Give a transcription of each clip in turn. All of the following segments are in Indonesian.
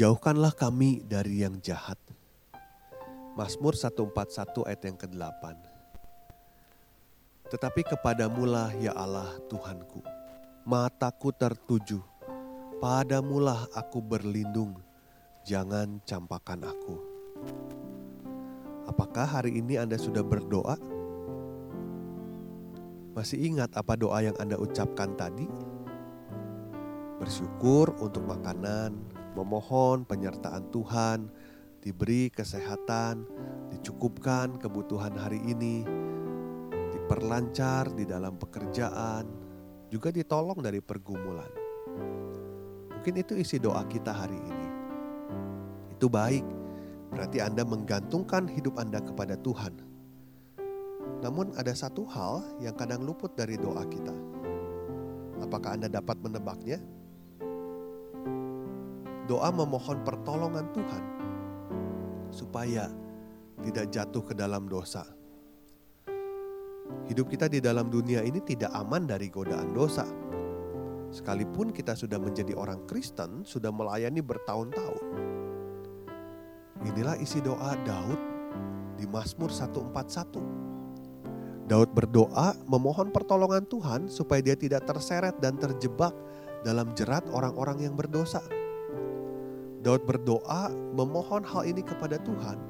Jauhkanlah kami dari yang jahat. Mazmur 141 ayat yang ke-8. Tetapi kepadamulah ya Allah Tuhanku, mataku tertuju, padamulah aku berlindung, jangan campakan aku. Apakah hari ini Anda sudah berdoa? Masih ingat apa doa yang Anda ucapkan tadi? Bersyukur untuk makanan, memohon penyertaan Tuhan, diberi kesehatan, dicukupkan kebutuhan hari ini, diperlancar di dalam pekerjaan, juga ditolong dari pergumulan. Mungkin itu isi doa kita hari ini. Itu baik, berarti Anda menggantungkan hidup Anda kepada Tuhan. Namun ada satu hal yang kadang luput dari doa kita. Apakah Anda dapat menebaknya? Doa memohon pertolongan Tuhan supaya tidak jatuh ke dalam dosa. Hidup kita di dalam dunia ini tidak aman dari godaan dosa. Sekalipun kita sudah menjadi orang Kristen, sudah melayani bertahun-tahun. Inilah isi doa Daud di Mazmur 141. Daud berdoa memohon pertolongan Tuhan supaya dia tidak terseret dan terjebak dalam jerat orang-orang yang berdosa. Daud berdoa memohon hal ini kepada Tuhan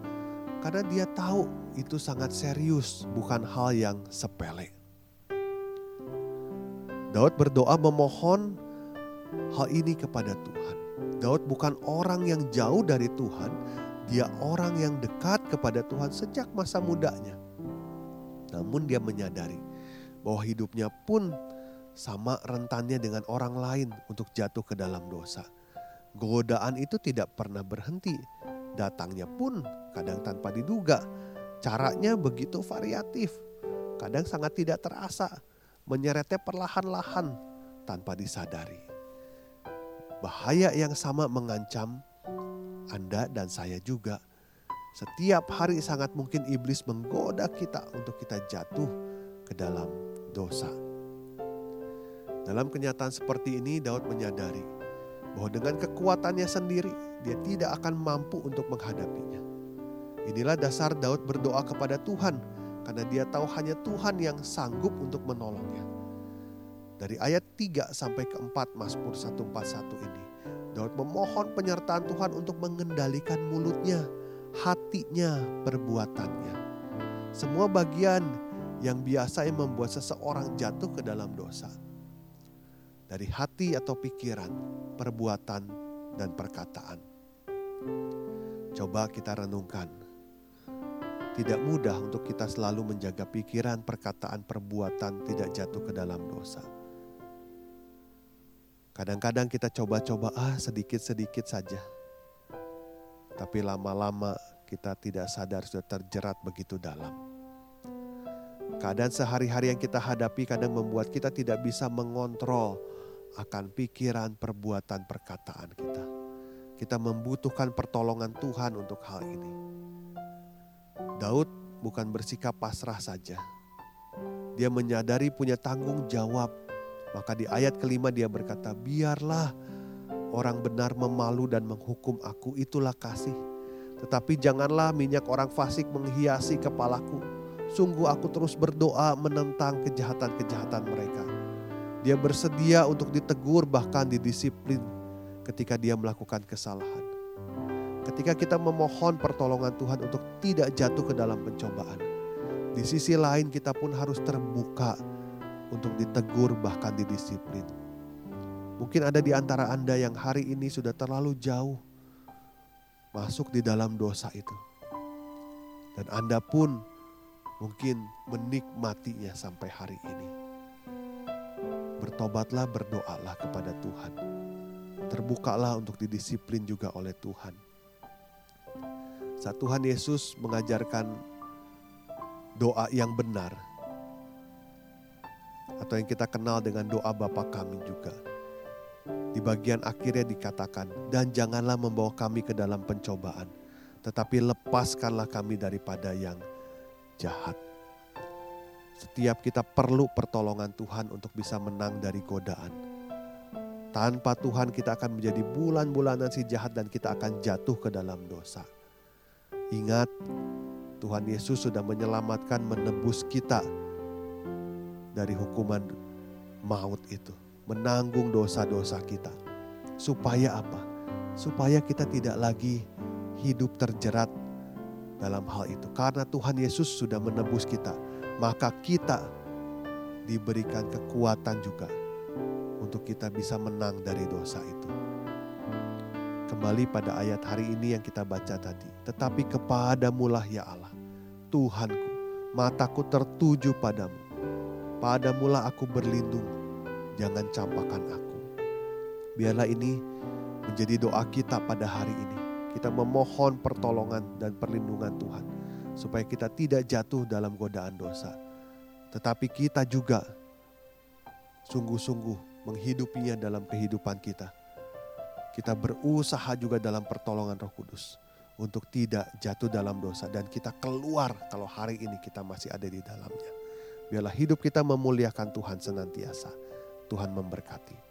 karena dia tahu itu sangat serius, bukan hal yang sepele. Daud berdoa memohon hal ini kepada Tuhan. Daud bukan orang yang jauh dari Tuhan, dia orang yang dekat kepada Tuhan sejak masa mudanya. Namun dia menyadari bahwa hidupnya pun sama rentannya dengan orang lain untuk jatuh ke dalam dosa Godaan itu tidak pernah berhenti. Datangnya pun kadang tanpa diduga. Caranya begitu variatif. Kadang sangat tidak terasa. Menyeretnya perlahan-lahan tanpa disadari. Bahaya yang sama mengancam Anda dan saya juga. Setiap hari sangat mungkin iblis menggoda kita untuk kita jatuh ke dalam dosa. Dalam kenyataan seperti ini Daud menyadari bahwa dengan kekuatannya sendiri dia tidak akan mampu untuk menghadapinya. Inilah dasar Daud berdoa kepada Tuhan karena dia tahu hanya Tuhan yang sanggup untuk menolongnya. Dari ayat 3 sampai ke 4 Mazmur 141 ini, Daud memohon penyertaan Tuhan untuk mengendalikan mulutnya, hatinya, perbuatannya. Semua bagian yang biasa membuat seseorang jatuh ke dalam dosa dari hati atau pikiran, perbuatan, dan perkataan. Coba kita renungkan. Tidak mudah untuk kita selalu menjaga pikiran, perkataan, perbuatan tidak jatuh ke dalam dosa. Kadang-kadang kita coba-coba ah sedikit-sedikit saja. Tapi lama-lama kita tidak sadar sudah terjerat begitu dalam. Keadaan sehari-hari yang kita hadapi kadang membuat kita tidak bisa mengontrol akan pikiran, perbuatan, perkataan kita. Kita membutuhkan pertolongan Tuhan untuk hal ini. Daud bukan bersikap pasrah saja. Dia menyadari punya tanggung jawab. Maka di ayat kelima dia berkata, biarlah orang benar memalu dan menghukum aku, itulah kasih. Tetapi janganlah minyak orang fasik menghiasi kepalaku. Sungguh aku terus berdoa menentang kejahatan-kejahatan mereka dia bersedia untuk ditegur bahkan didisiplin ketika dia melakukan kesalahan. Ketika kita memohon pertolongan Tuhan untuk tidak jatuh ke dalam pencobaan. Di sisi lain kita pun harus terbuka untuk ditegur bahkan didisiplin. Mungkin ada di antara Anda yang hari ini sudah terlalu jauh masuk di dalam dosa itu. Dan Anda pun mungkin menikmatinya sampai hari ini. Bertobatlah, berdoalah kepada Tuhan. Terbukalah untuk didisiplin juga oleh Tuhan. Saat Tuhan Yesus mengajarkan doa yang benar, atau yang kita kenal dengan doa Bapa kami juga. Di bagian akhirnya dikatakan, dan janganlah membawa kami ke dalam pencobaan, tetapi lepaskanlah kami daripada yang jahat. Setiap kita perlu pertolongan Tuhan untuk bisa menang dari godaan. Tanpa Tuhan kita akan menjadi bulan-bulanan si jahat dan kita akan jatuh ke dalam dosa. Ingat, Tuhan Yesus sudah menyelamatkan menebus kita dari hukuman maut itu. Menanggung dosa-dosa kita. Supaya apa? Supaya kita tidak lagi hidup terjerat dalam hal itu. Karena Tuhan Yesus sudah menebus kita maka kita diberikan kekuatan juga untuk kita bisa menang dari dosa itu. Kembali pada ayat hari ini yang kita baca tadi. Tetapi kepadamulah ya Allah, Tuhanku, mataku tertuju padamu. Padamulah aku berlindung, jangan campakkan aku. Biarlah ini menjadi doa kita pada hari ini. Kita memohon pertolongan dan perlindungan Tuhan supaya kita tidak jatuh dalam godaan dosa. Tetapi kita juga sungguh-sungguh menghidupinya dalam kehidupan kita. Kita berusaha juga dalam pertolongan Roh Kudus untuk tidak jatuh dalam dosa dan kita keluar kalau hari ini kita masih ada di dalamnya. Biarlah hidup kita memuliakan Tuhan senantiasa. Tuhan memberkati.